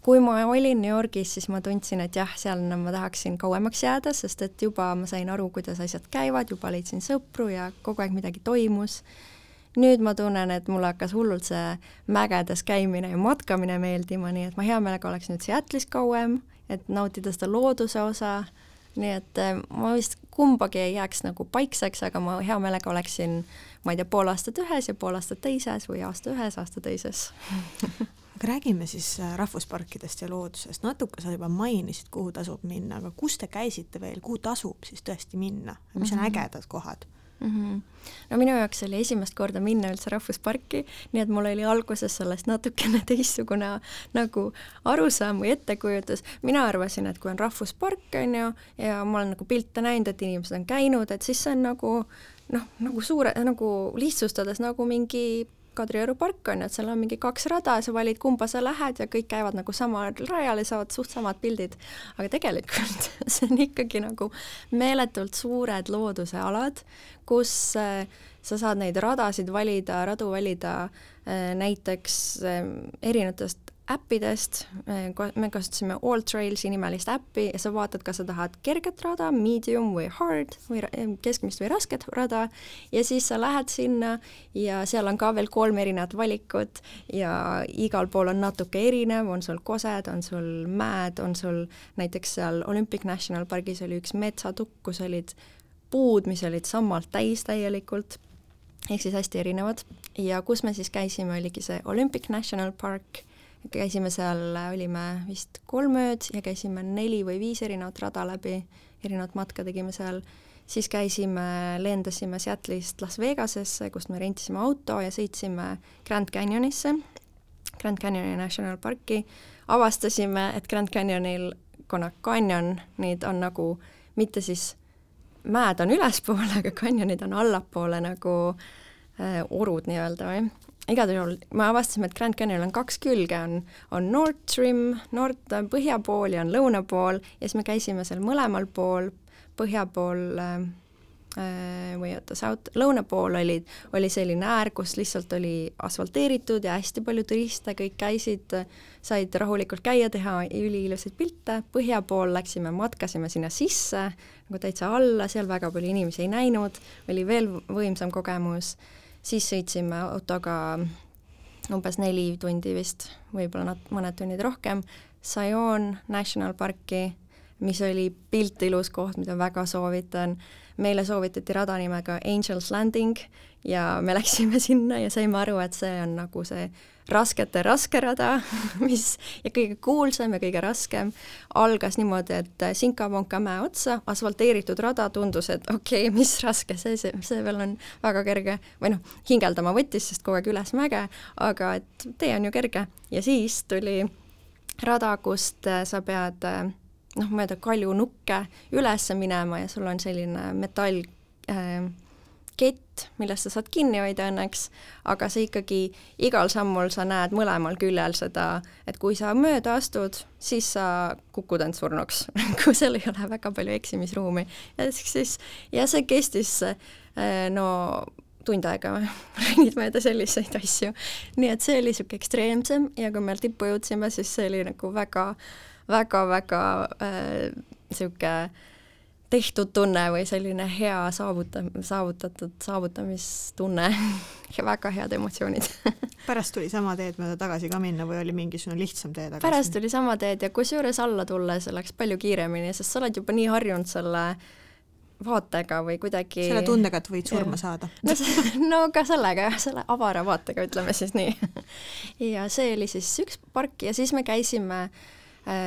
kui ma olin New Yorgis, siis ma tundsin, et jah, seal ma tahaksin kauemaks jääda, sest et juba ma sain aru, kuidas asjad käivad, juba leidsin sõpru ja kogu aeg midagi toimus. Nüüd ma tunnen, et mulle hakkas hullult see mägedes käimine ja matkamine meeldima, nii et ma hea meelega oleks nüüd Seattle'is kauem, et nautida seda looduse osa, nii et eh, ma vist kumbagi ei jääks nagu paikseks, aga ma hea meelega oleksin, ma ei tea, pool aastat ühes ja pool aastat teises või aasta ühes, aasta teises aga räägime siis äh, rahvusparkidest ja loodusest, natuke sa juba mainisid, kuhu tasub minna, aga kus te käisite veel, kuhu tasub siis tõesti minna, mis on -hmm. ägedad kohad? Mm. -hmm. no minu jaoks oli esimest korda minna üldse rahvusparki, nii et mul oli alguses sellest natukene teistsugune nagu arusaam või ettekujutus. mina arvasin, et kui on rahvuspark, on ju, ja ma olen nagu pilte näinud, et inimesed on käinud, et siis see on nagu noh, nagu suure, nagu lihtsustades nagu mingi Kadrioru park on ju, et seal on mingi kaks rada, sa valid, kumba sa lähed ja kõik käivad nagu samal rajal ja saavad suht samad pildid. aga tegelikult see on ikkagi nagu meeletult suured loodusealad, kus äh, sa saad neid radasid valida, radu valida äh, näiteks äh, erinevatest äppidest, me kasutasime Alltrailsi nimelist äppi ja sa vaatad, kas sa tahad kerget rada, medium või hard või keskmist või rasket rada. Ja siis sa lähed sinna ja seal on ka veel kolm erinevat valikut ja igal pool on natuke erinev, on sul kosed, on sul mäed, on sul näiteks seal Olympic National Pargis oli üks metsatukk, kus olid puud, mis olid sammalt täis täielikult. Ehk siis hästi erinevad. Ja kus me siis käisime, oligi see Olympic National Park käisime seal, olime vist kolm ööd ja käisime neli või viis erinevat rada läbi, erinevat matka tegime seal, siis käisime, lendasime Seattle'ist Las Vegasesse, kust me rentisime auto ja sõitsime Grand Canyonisse, Grand Canyoni National Parki, avastasime, et Grand Canyonil, kuna kanjonid on nagu mitte siis mäed on ülespoole, aga kanjonid on allapoole nagu äh, orud nii-öelda või igal juhul me avastasime, et Grand Canyonil on kaks külge, on, on North Rim, Nord, põhja pool ja on lõuna pool. Ja siis me käisime seal mõlemal pool, põhja pool äh, äh või oota, south, lõuna pool oli, oli selline äär, kus lihtsalt oli asfalteeritud ja hästi palju turiste, kõik käisid, said rahulikult käia, teha üliilusaid pilte, põhja pool läksime, matkasime sinna sisse, nagu täitsa alla, seal väga palju inimesi ei näinud, oli veel võimsam kogemus siis sõitsime autoga umbes neli tundi vist, võib-olla nat-, mõned tunnid rohkem, Sion National Parki, mis oli pilt ilus koht, mida väga soovitan. meile soovitati rada nimega Angels Landing ja me läksime sinna ja saime aru, et see on nagu see raskete raske rada, mis ja kõige kuulsam ja kõige raskem, algas niimoodi, et Sinka-Vonka mäe otsa asfalteeritud rada tundus, et okei okay,, mis raske see, see, see veel on väga kerge. Või noh, hingeldama võttis, sest kogu aeg üles mäge, aga et tee on ju kerge. Ja siis tuli rada, kust sa pead noh, mööda kaljunukke üles minema ja sul on selline metall äh, kett, millest sa saad kinni hoida õnneks, aga sa ikkagi igal sammul sa näed mõlemal küljel seda, et kui sa mööda astud, siis sa kukud end surnuks kui seal ei ole väga palju eksimisruumi. ja siis, ja see kestis äh, no tund aega räägid mööda selliseid asju. nii et see oli niisugune ekstreemsem ja kui me tippu jõudsime, siis see oli nagu väga, väga, väga niisugune äh, tehtud tunne või selline hea saavuta-, saavutatud saavutamistunne ja väga head emotsioonid pärast tuli sama teed mööda tagasi ka minna või oli mingisugune lihtsam tee tagasi? pärast tuli sama teed ja kusjuures alla tulles läks palju kiiremini, sest sa oled juba nii harjunud selle vaatega või kuidagi selle tundega, et võid surma ja. saada no, no ka sellega jah, selle avara vaatega, ütleme siis nii ja see oli siis üks park ja siis me käisime äh,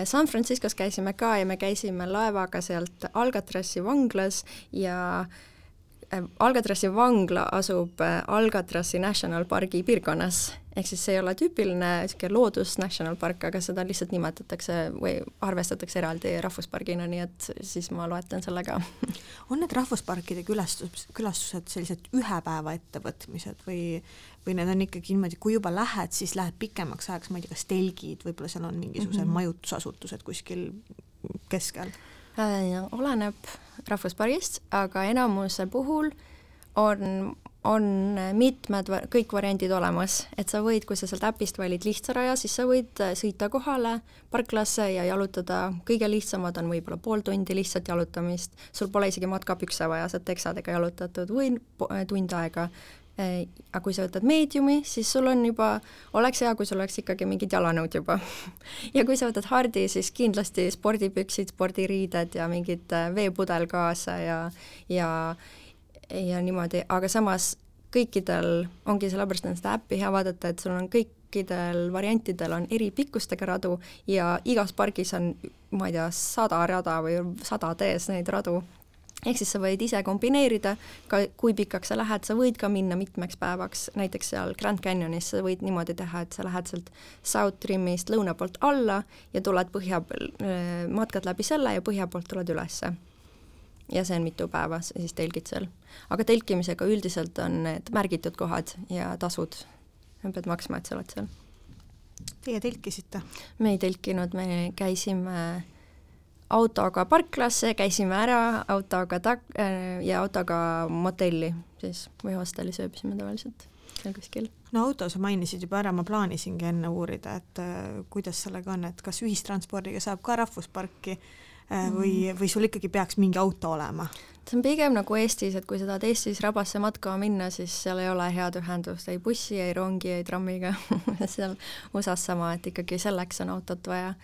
San Franciscos käisime ka ja me käisime laevaga sealt Alcatrazi vanglas ja äh, Alcatrazi vangla asub äh, Alcatrazi National Pargi piirkonnas, ehk siis see ei ole tüüpiline niisugune loodus national park, aga seda lihtsalt nimetatakse või arvestatakse eraldi rahvuspargina, nii et siis ma loetan selle ka. on need rahvusparkide külastus, külastused sellised ühe päeva ettevõtmised või või need on ikkagi niimoodi, kui juba lähed, siis lähed pikemaks ajaks, ma ei tea, kas telgid, võib-olla seal on mingisugused mm -hmm. majutusasutused kuskil keskel äh,? oleneb rahvuspargist, aga enamuse puhul on on mitmed, kõik variandid olemas, et sa võid, kui sa sealt äpist valid lihtsa raja, siis sa võid äh, sõita kohale parklasse ja jalutada, kõige lihtsamad on võib-olla pool tundi lihtsalt jalutamist, sul pole isegi matkapükse vaja, saad teksadega jalutatud või tund aega. Äh, aga kui sa võtad meediumi, siis sul on juba, oleks hea, kui sul oleks ikkagi mingid jalanõud juba. Ja kui sa võtad hardi, siis kindlasti spordipüksid, spordiriided ja mingid äh, veepudel kaasa ja, ja ja niimoodi, aga samas kõikidel ongi sellepärast on seda äppi hea vaadata, et sul on kõikidel variantidel on eri pikkustega radu ja igas pargis on, ma ei tea, sada rada või sada tees neid radu. ehk siis sa võid ise kombineerida, ka kui pikaks sa lähed, sa võid ka minna mitmeks päevaks, näiteks seal Grand Canyonis sa võid niimoodi teha, et sa lähed sealt South Rimist lõuna poolt alla ja tuled põhja matkad läbi selle ja põhja poolt tuled ülesse ja see on mitu päeva, siis telgid seal. aga telkimisega üldiselt on need märgitud kohad ja tasud, pead maksma, et sa oled seal. Teie telkisite? me ei telkinud, me käisime autoga parklasse, käisime ära autoga tak- äh, ja autoga motelli siis või hostellis ööbisime tavaliselt seal kuskil. no auto sa mainisid juba ära, ma plaanisingi enne uurida, et äh, kuidas sellega on, et kas ühistranspordiga saab ka rahvusparki Äh, või, mm. või sul ikkagi peaks mingi auto olema? see on pigem nagu Eestis, et kui sa tahad Eestis rabasse matkama minna, siis seal ei ole head ühendust ei bussi, ei rongi, ei trammiga seal USA-s sama, et ikkagi selleks on autot vaja.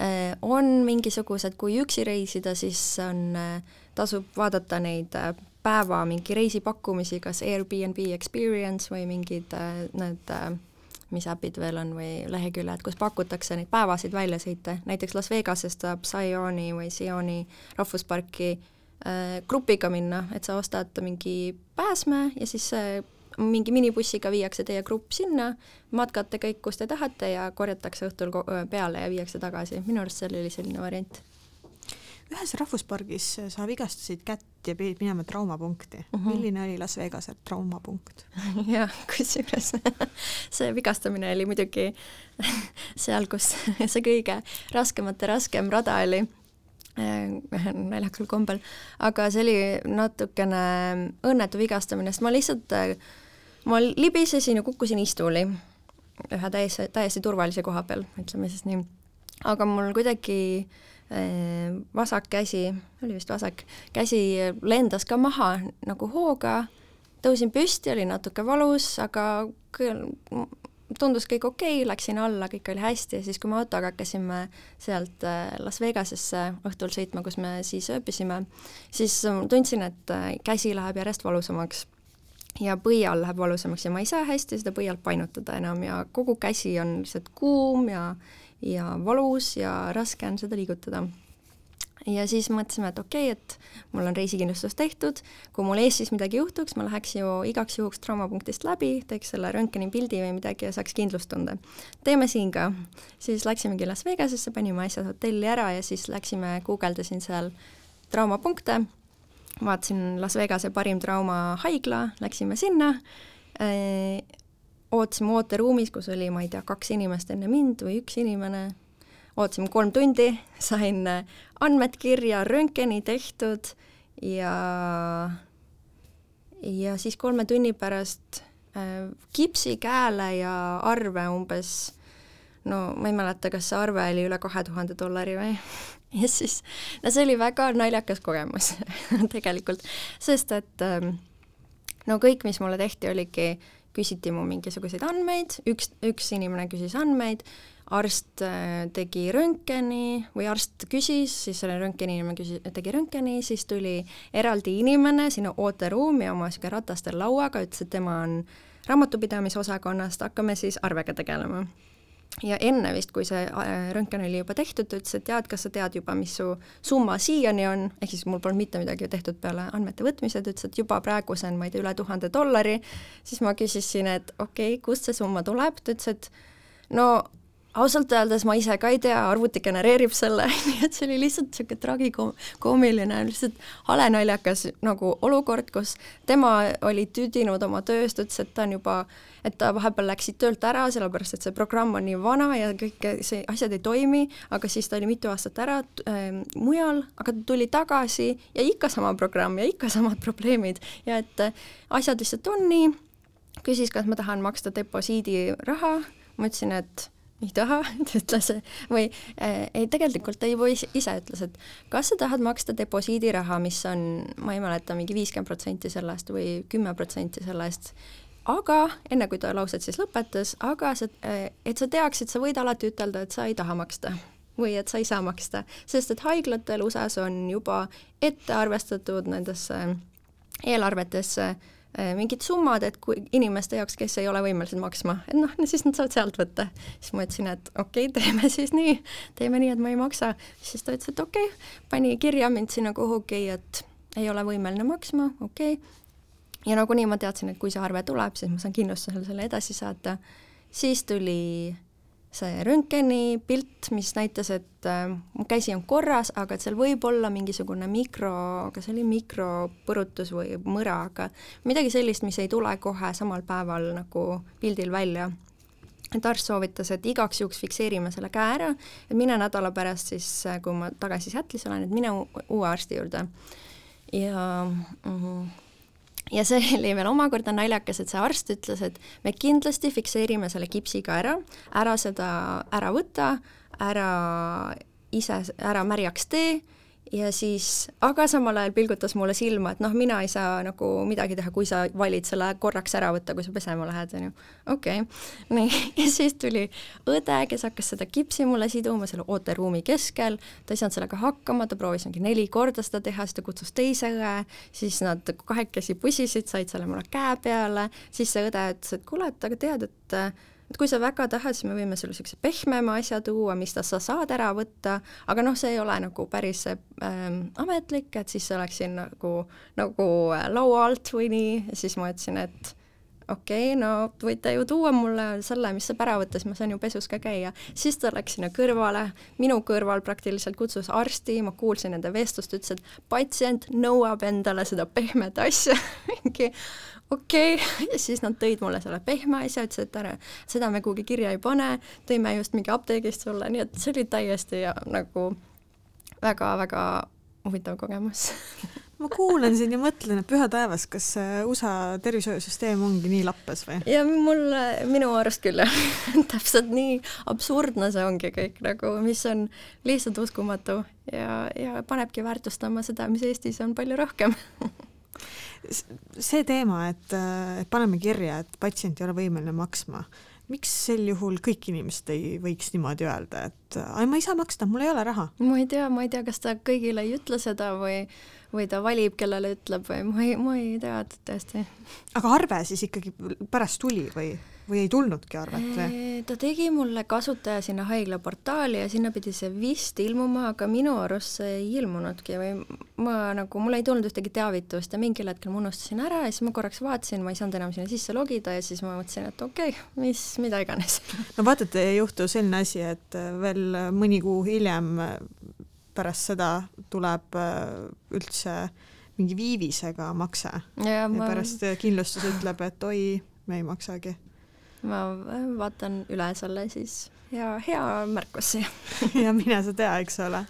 Äh, on mingisugused, kui üksi reisida, siis on, äh, tasub vaadata neid päeva mingi reisipakkumisi, kas Airbnb Experience või mingid need mis äpid veel on või leheküljed, kus pakutakse neid päevasid väljasõite, näiteks Las Vegasest saab Sioni või Sioni rahvusparki äh, grupiga minna, et sa ostad mingi pääsme ja siis äh, mingi minibussiga viiakse teie grupp sinna, matkate kõik, kus te tahate ja korjatakse õhtul peale ja viiakse tagasi, minu arust seal oli selline variant ühes rahvuspargis sa vigastasid kätt ja pidid minema traumapunkti uh. Mhm. -huh. milline oli Las Vegase traumapunkt? jah, kusjuures see vigastamine oli muidugi seal, kus see kõige raskemate raskem rada oli äh, naljakal kombel, aga see oli natukene õnnetu vigastamine, sest ma lihtsalt, ma libisesin ja kukkusin istuuli ühe täiesti, täiesti turvalise koha peal, ütleme siis nii. Aga mul kuidagi äh, vasak käsi, oli vist vasak, käsi lendas ka maha nagu hooga, tõusin püsti, oli natuke valus, aga tundus kõik okei okay,, läksin alla, kõik oli hästi. Ja siis, kui me autoga hakkasime sealt äh, Las Vegasesse õhtul sõitma, kus me siis ööbisime, siis tundsin, et äh, käsi läheb järjest valusamaks ja põial läheb valusamaks. Ja ma ei saa hästi seda põialt painutada enam ja kogu käsi on lihtsalt kuum ja ja valus ja raske on seda liigutada. ja siis mõtlesime, et okei okay,, et mul on reisikindlustus tehtud, kui mul Eestis midagi juhtuks, ma läheks ju igaks juhuks traumapunktist läbi, teeks selle röntgenipildi või midagi ja saaks kindlustunde. teeme siin ka. siis läksimegi Las Vegasesse, panime asjad hotelli ära ja siis läksime, guugeldasin seal traumapunkte vaatasin Las Vegase parim trauma haigla, läksime sinna, ootasime ooteruumis, kus oli, ma ei tea, kaks inimest enne mind või üks inimene, ootasime kolm tundi, sain andmed kirja, röntgeni tehtud ja ja siis kolme tunni pärast äh, kipsi käele ja arve umbes no ma ei mäleta, kas see arve oli üle kahe tuhande dollari või ja siis, no see oli väga naljakas kogemus tegelikult, sest et ähm, no kõik, mis mulle tehti, oligi, küsiti mu mingisuguseid andmeid, üks, üks inimene küsis andmeid, arst äh, tegi röntgeni või arst küsis, siis selle röntgeni inimene küsis, tegi röntgeni, siis tuli eraldi inimene sinna ooteruumi oma niisugune ratastel lauaga, ütles, et tema on raamatupidamisosakonnast, hakkame siis arvega tegelema ja enne vist, kui see äh, röntgen oli juba tehtud, ütles, et tead, kas sa tead juba, mis su summa siiani on, ehk siis mul polnud mitte midagi tehtud peale andmete võtmise, ta ütles, et juba praegu see on, ma ei tea, üle tuhande dollari, siis ma küsisin, et okei okay,, kust see summa tuleb, ta ütles, et no ausalt öeldes ma ise ka ei tea, arvuti genereerib selle, nii et see oli lihtsalt niisugune tragikoomiline, lihtsalt hale naljakas nagu olukord, kus tema oli tüdinud oma tööst, ütles, et ta on juba, et ta vahepeal läksid töölt ära, sellepärast et see programm on nii vana ja kõik see, asjad ei toimi, aga siis ta oli mitu aastat ära äh, mujal, aga ta tuli tagasi ja ikka sama programm ja ikka samad probleemid ja et äh, asjad lihtsalt on nii, küsis, kas ma tahan maksta deposiidiraha, ma ütlesin, et ei taha, ta ütles või äh, ei, tegelikult ta juba ise, ütles, et kas sa tahad maksta deposiidiraha, mis on, ma ei mäleta, mingi viiskümmend protsenti sellest või kümme protsenti sellest, aga enne kui ta lauset siis lõpetas, aga sa, äh, et sa teaksid, sa võid alati ütelda, et sa ei taha maksta või et sa ei saa maksta, sest et haiglatel USA-s on juba ette arvestatud nendesse eelarvetesse Äh, mingid summad, et kui inimeste jaoks, kes ei ole võimelised maksma, et noh, siis nad saavad sealt võtta. siis ma ütlesin, et okei okay,, teeme siis nii, teeme nii, et ma ei maksa. siis ta ütles, et okei okay., pani kirja mind sinna kuhugi, et ei ole võimeline maksma, okei okay.. ja nagunii ma teadsin, et kui see arve tuleb, siis ma saan kindlustusele selle edasi saata. siis tuli see röntgeni pilt, mis näitas, et äh, käsi on korras, aga et seal võib olla mingisugune mikro, kas see oli mikropõrutus või mõra, aga midagi sellist, mis ei tule kohe samal päeval nagu pildil välja. et arst soovitas, et igaks juhuks fikseerime selle käe ära, et mine nädala pärast siis, äh, kui ma tagasi Seattle'is olen, et mine uue arsti juurde. ja mm, -hmm ja see oli veel omakorda naljakas, et see arst ütles, et me kindlasti fikseerime selle kipsiga ära, ära seda ära võta, ära ise ära märjaks tee ja siis, aga samal ajal pilgutas mulle silma, et noh, mina ei saa nagu midagi teha, kui sa valid selle korraks ära võtta, kui sa pesema lähed, on ju. okei okay., nii, ja siis tuli õde, kes hakkas seda kipsi mulle siduma selle ooteruumi keskel, ta ei saanud sellega hakkama, ta proovis mingi neli korda seda teha, siis ta kutsus teise õe, siis nad kahekesi pusisid, said selle mulle käe peale, siis see õde ütles, et kuule, et aga tead, et et kui sa väga tahad, siis me võime sulle niisuguse pehmema asja tuua, mis ta sa saad ära võtta, aga noh, see ei ole nagu päris ähm, ametlik, et siis läksin nagu, nagu laua alt või nii, siis ma ütlesin, et okei okay,, no võite ju tuua mulle selle, mis saab ära võtta, siis ma saan ju pesus ka käia. siis ta läks sinna kõrvale, minu kõrval praktiliselt kutsus arsti, ma kuulsin nende vestlust, ütles, et patsient nõuab endale seda pehmet asja mingi okei okay. ja siis nad tõid mulle selle pehme asja, ütlesid, et ära, seda me kuhugi kirja ei pane, tõime just mingi apteegist sulle, nii et see oli täiesti ja, nagu väga-väga huvitav kogemus ma kuulan siin ja mõtlen, et püha taevas, kas USA tervishoiusüsteem ongi nii lappes või? ja mul, minu arust küll jah täpselt nii absurdne see ongi kõik nagu, mis on lihtsalt uskumatu ja, ja panebki väärtustama seda, mis Eestis on palju rohkem see teema, et, et paneme kirja, et patsient ei ole võimeline maksma, miks sel juhul kõik inimesed ei võiks niimoodi öelda, et ai, ma ei saa maksta, mul ei ole raha? ma ei tea, ma ei tea, kas ta kõigile ei ütle seda või, või ta valib, kellele ütleb või ma ei, ma ei tea tõesti. aga arve siis ikkagi pärast tuli või? või ei tulnudki arvet või? ta tegi mulle kasutaja sinna haigla portaali ja sinna pidi see vist ilmuma, aga minu arust see ei ilmunudki või ma nagu, mul ei tulnud ühtegi teavitust ja mingil hetkel ma unustasin ära ja siis ma korraks vaatasin, ma ei saanud enam sinna sisse logida ja siis ma mõtlesin, et okei okay,, mis, mida iganes. no vaata, et ei juhtu selline asi, et veel mõni kuu hiljem pärast seda tuleb üldse mingi viivisega makse ja ja ma, pärast äh, kindlustus ütleb, et oi, me ei maksagi. ma vaatan üle selle siis ja hea märkus siia. ja mine sa tea, eks ole.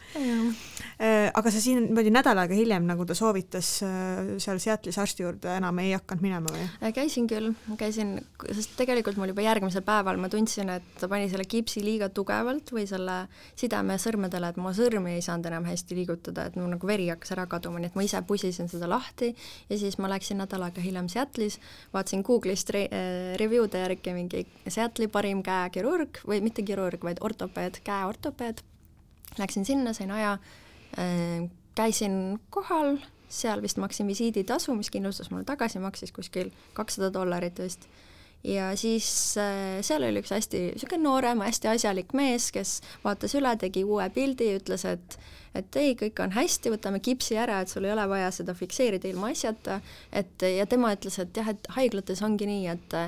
Äh, aga sa siin niimoodi nädal aega hiljem, nagu ta soovitas äh, seal Seattle'is arsti juurde, enam ei hakanud minema või? Äh, käisin küll, käisin, sest tegelikult mul juba järgmisel päeval ma tundsin, et ta pani selle kipsi liiga tugevalt või selle sideme sõrmedele, et mu sõrmi ei saanud enam hästi liigutada, et mul nagu veri hakkas ära kaduma, nii et ma ise pusisin seda lahti ja siis ma läksin nädal aega hiljem Seattle'is, vaatasin Google'ist re review'de järgi mingi Seattle'i parim käekirurg või mitte kirurg, vaid ortopeed, käeortopeed. Läksin sinna, sain aja Äh, käisin kohal, seal vist maksin visiiditasu, mis kindlustus mulle tagasi maksis kuskil kakssada dollarit vist. ja siis äh, seal oli üks hästi niisugune noorem, hästi asjalik mees, kes vaatas üle, tegi uue pildi, ütles, et et ei, kõik on hästi, võtame kipsi ära, et sul ei ole vaja seda fikseerida ilma asjata, et ja tema ütles, et jah, et haiglates ongi nii, et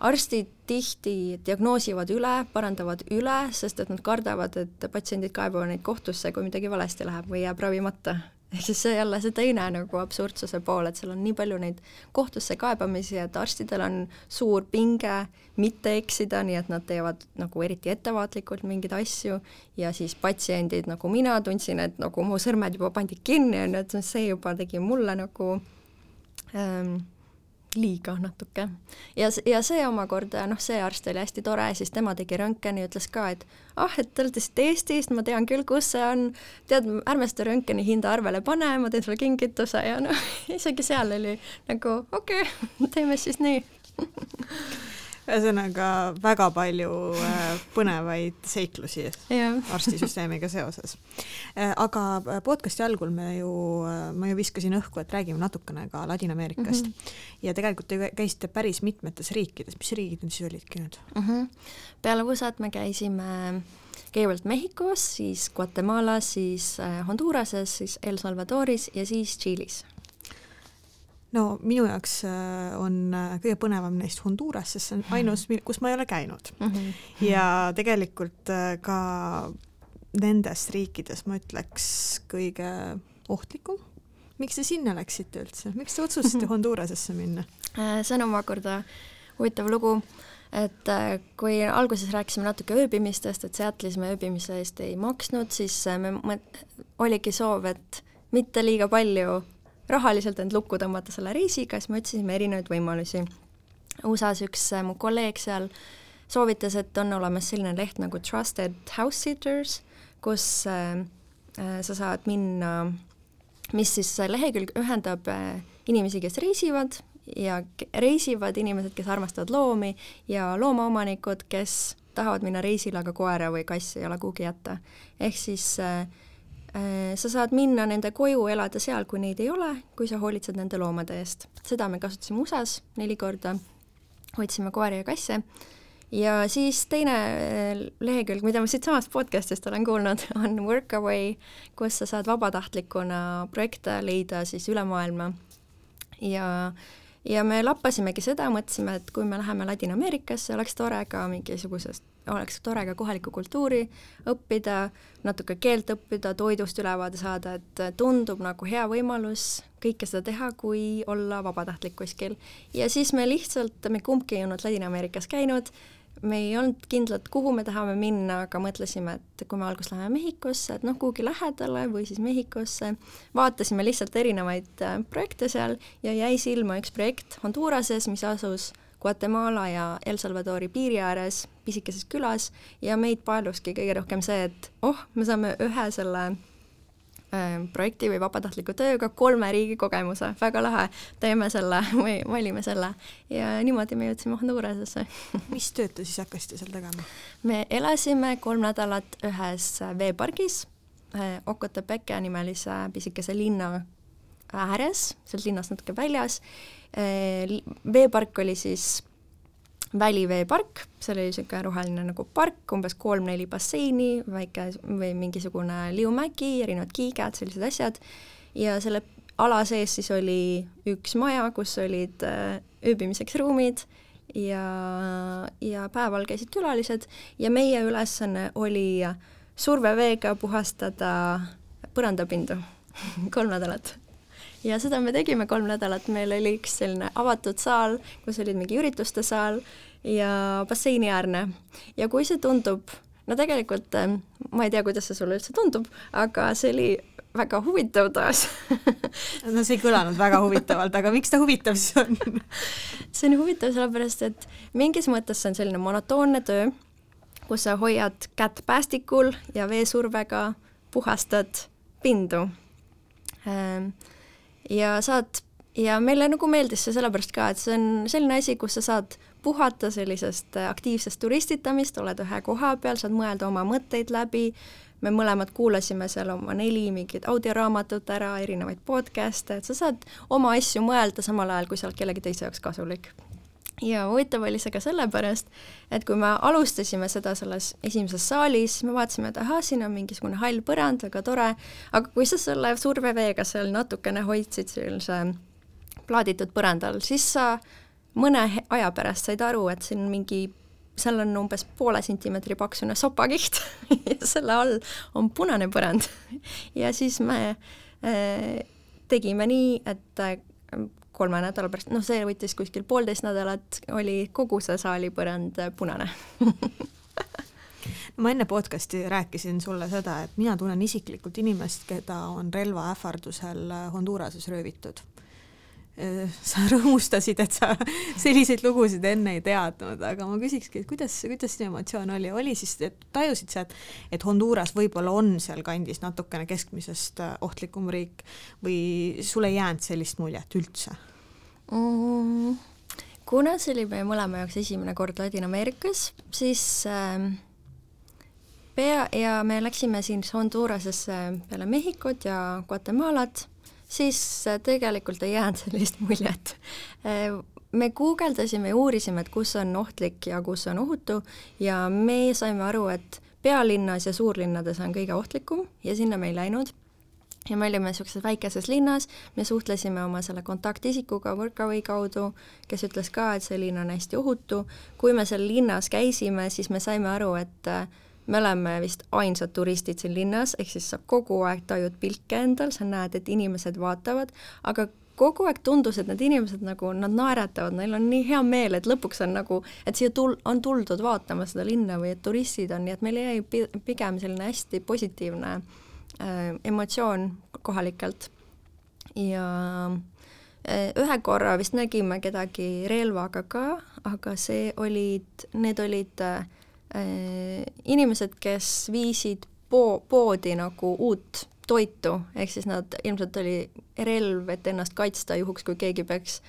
arstid tihti diagnoosivad üle, parandavad üle, sest et nad kardavad, et patsiendid kaebavad neid kohtusse, kui midagi valesti läheb või jääb ravimata. ehk siis see jälle see teine nagu absurdsuse pool, et seal on nii palju neid kohtusse kaebamisi, et arstidel on suur pinge mitte eksida, nii et nad teevad nagu eriti ettevaatlikult mingeid asju ja siis patsiendid, nagu mina tundsin, et nagu mu sõrmed juba pandi kinni, on ju, et see juba tegi mulle nagu ähm, liiga natuke. ja, ja see omakorda, noh, see arst oli hästi tore, siis tema tegi röntgeni, ütles ka, et ah, et te olete siit Eestist, ma tean küll, kus see on, tead, ärme seda röntgeni hinda arvele pane, ma teen sulle kingituse. Ja noh, isegi seal oli nagu okei okay, teeme siis nii ühesõnaga väga palju äh, põnevaid seiklusi arstisüsteemiga seoses. Äh, aga äh, podcasti algul me ju, ma ju viskasin õhku, et räägime natukene ka Ladina-Ameerikast mm. -hmm. ja tegelikult te käisite päris mitmetes riikides, mis riigid need siis olidki nüüd mm? -hmm. peale USA-t me käisime kõigepealt Mehhikos, siis Guatemalas, siis Honduras'es, siis El Salvadoris ja siis Tšiilis no minu jaoks äh, on äh, kõige põnevam neist Honduras, sest see on ainus, kus ma ei ole käinud mm. -hmm. ja tegelikult äh, ka nendest riikides ma ütleks kõige ohtlikum. miks te sinna läksite üldse, miks te otsustasite Hondurasesse minna? see on omakorda huvitav lugu, et kui alguses rääkisime natuke ööbimistest, et Seattle'is me ööbimise eest ei maksnud, siis me, oligi soov, et mitte liiga palju rahaliselt end lukku tõmmata selle reisiga, siis me otsisime erinevaid võimalusi. USA-s üks äh, mu kolleeg seal soovitas, et on olemas selline leht nagu Trusted House Sitters, kus äh, äh, sa saad minna, mis siis lehekülg ühendab äh, inimesi, kes reisivad ja reisivad inimesed, kes armastavad loomi ja loomaomanikud, kes tahavad minna reisile, aga koera või kassi ei ole kuhugi jätta. ehk siis äh, Äh, sa saad minna nende koju, elada seal, kui neid ei ole, kui sa hoolitsed nende loomade eest. seda me kasutasime USA-s neli korda, hoidsime koeri ja kasse ja siis teine äh, lehekülg, mida ma siitsamast podcast'ist olen kuulnud, on Workaway, kus sa saad vabatahtlikuna projekte leida siis üle maailma. ja, ja me lappasimegi seda, mõtlesime, et kui me läheme Ladina-Ameerikasse, oleks tore ka mingisugusest oleks tore ka kohalikku kultuuri õppida, natuke keelt õppida, toidust ülevaade saada, et tundub nagu hea võimalus kõike seda teha, kui olla vabatahtlik kuskil. ja siis me lihtsalt, me kumbki ei olnud Ladina-Ameerikas käinud, me ei olnud kindlad, kuhu me tahame minna, aga mõtlesime, et kui me alguses läheme Mehhikosse, et noh, kuhugi lähedale või siis Mehhikosse, vaatasime lihtsalt erinevaid äh, projekte seal ja jäi silma üks projekt Honduras'es, mis asus Guatemala ja El Salvadori piiri ääres pisikeses külas ja meid paeluski kõige rohkem see, et oh, me saame ühe selle äh, projekti või vabatahtliku tööga kolme riigi kogemuse, väga lahe, teeme selle või valime selle. ja niimoodi me jõudsime Hondurasesse mis tööd te siis hakkasite seal tegema? me elasime kolm nädalat ühes veepargis äh,, Ocotepeque nimelise pisikese linna ääres, sealt linnast natuke väljas veepark oli siis väliveepark, seal oli niisugune roheline nagu park, umbes kolm-neli basseini, väike või mingisugune liumägi, erinevad kiiged, sellised asjad, ja selle ala sees siis oli üks maja, kus olid äh, ööbimiseks ruumid ja, ja päeval käisid külalised. Ja meie ülesanne oli surveveega puhastada põrandapindu kolm nädalat ja seda me tegime kolm nädalat, meil oli üks selline avatud saal, kus olid mingi ürituste saal ja basseiniäärne. Ja kui see tundub no tegelikult ma ei tea, kuidas see sulle üldse tundub, aga see oli väga huvitav taas. No see ei kõlanud väga huvitavalt, aga miks ta huvitav siis on? See on huvitav sellepärast, et mingis mõttes see on selline monotoonne töö, kus sa hoiad kätt päästikul ja veesurvega puhastad pindu. Ehm, ja saad, ja meile nagu meeldis see sellepärast ka, et see on selline asi, kus sa saad puhata sellisest aktiivsest turistitamist, oled ühe koha peal, saad mõelda oma mõtteid läbi, me mõlemad kuulasime seal oma neli mingit audioraamatut ära, erinevaid podcast'e, et sa saad oma asju mõelda samal ajal, kui sa oled kellegi teise jaoks kasulik. Ja huvitav oli see ka sellepärast, et kui me alustasime seda selles esimeses saalis, me vaatasime, et ahah, siin on mingisugune hall põrand, väga tore, aga kui sa selle surveveega seal natukene hoidsid sellise plaaditud põrandal, siis sa mõne aja pärast said aru, et siin mingi seal on umbes poole sentimeetri paksune sopakiht ja selle all on punane põrand. ja siis me äh, tegime nii, et kolme nädala pärast, noh, see võttis kuskil poolteist nädalat, oli kogu see saalipõrand punane ma enne podcast'i rääkisin sulle seda, et mina tunnen isiklikult inimest, keda on relva ähvardusel Honduras'es röövitud. Äh, sa rõõmustasid, et sa selliseid lugusid enne ei teadnud, aga ma küsikski, et kuidas, kuidas sinu emotsioon oli, oli siis, et tajusid sa, et, et Honduras võib-olla on sealkandis natukene keskmisest äh, ohtlikum riik või sul ei jäänud sellist muljet üldse mm,? kuna see oli meie mõlema jaoks esimene kord Ladina-Ameerikas, siis äh, pea ja me läksime siin Hondurasesse peale Mehhikot ja Guatemalat siis äh, tegelikult ei jäänud sellist muljet. Äh, me guugeldasime ja uurisime, et kus on ohtlik ja kus on ohutu ja me saime aru, et pealinnas ja suurlinnades on kõige ohtlikum ja sinna me ei läinud ja me olime niisuguses väikeses linnas, me suhtlesime oma selle kontaktisikuga Workaway kaudu, kes ütles ka, et see linn on hästi ohutu. kui me seal linnas käisime, siis me saime aru, et äh, me oleme vist ainsad turistid siin linnas, ehk siis sa kogu aeg tajud pilke endal, sa näed, et inimesed vaatavad, aga kogu aeg tundus, et need inimesed nagu, nad naeratavad, neil on nii hea meel, et lõpuks on nagu, et siia tul-, on tuldud vaatama seda linna või et turistid on, nii et meil jäi pigem selline hästi positiivne äh, emotsioon kohalikelt. ja äh, ühe korra vist nägime kedagi relvaga ka, aga see olid, need olid äh, Äh, inimesed, kes viisid po-, poodi nagu uut toitu, ehk siis nad, ilmselt oli relv, et ennast kaitsta juhuks, kui keegi peaks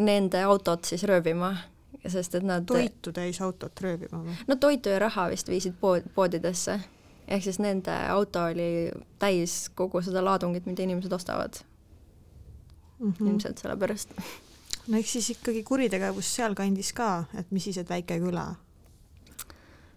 nende autot siis röövima, sest et nad toitu täis autot röövima või? no toitu ja raha vist viisid pood, poodidesse. Ehk siis nende auto oli täis kogu seda laadungit, mida inimesed ostavad mm. -hmm. ilmselt sellepärast. no eks siis ikkagi kuritegevus sealkandis ka, et mis siis, et väike küla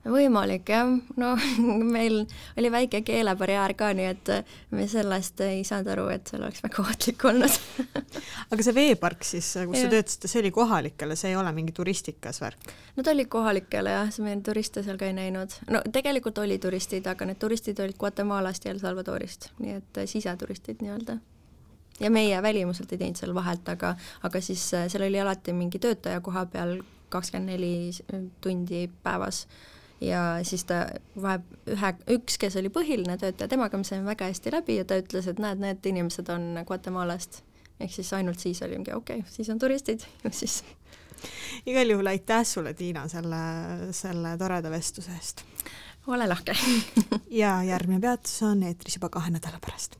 võimalik jah, no meil oli väike keelebarjäär ka, nii et me sellest ei saanud aru, et seal oleks väga ohtlik olnud aga see veepark siis, kus ja. te töötasite, see oli kohalikele, see ei ole mingi turistikas värk? no ta oli kohalikele jah, me turiste seal ka ei näinud. no tegelikult oli turistid, aga need turistid olid Guatemalast ja El Salvadorist, nii et siseturistid nii-öelda ja meie välimuselt ei teinud seal vahet, aga, aga siis äh, seal oli alati mingi töötaja koha peal kakskümmend neli tundi päevas ja siis ta vahe, ühe, üks, kes oli põhiline töötaja, temaga me saime väga hästi läbi ja ta ütles, et näed, need inimesed on Guatemalast. ehk siis ainult siis oli mingi okei okay,, siis on turistid, siis igal juhul aitäh sulle, Tiina, selle, selle toreda vestluse eest. ole lahke ja järgmine peatus on eetris juba kahe nädala pärast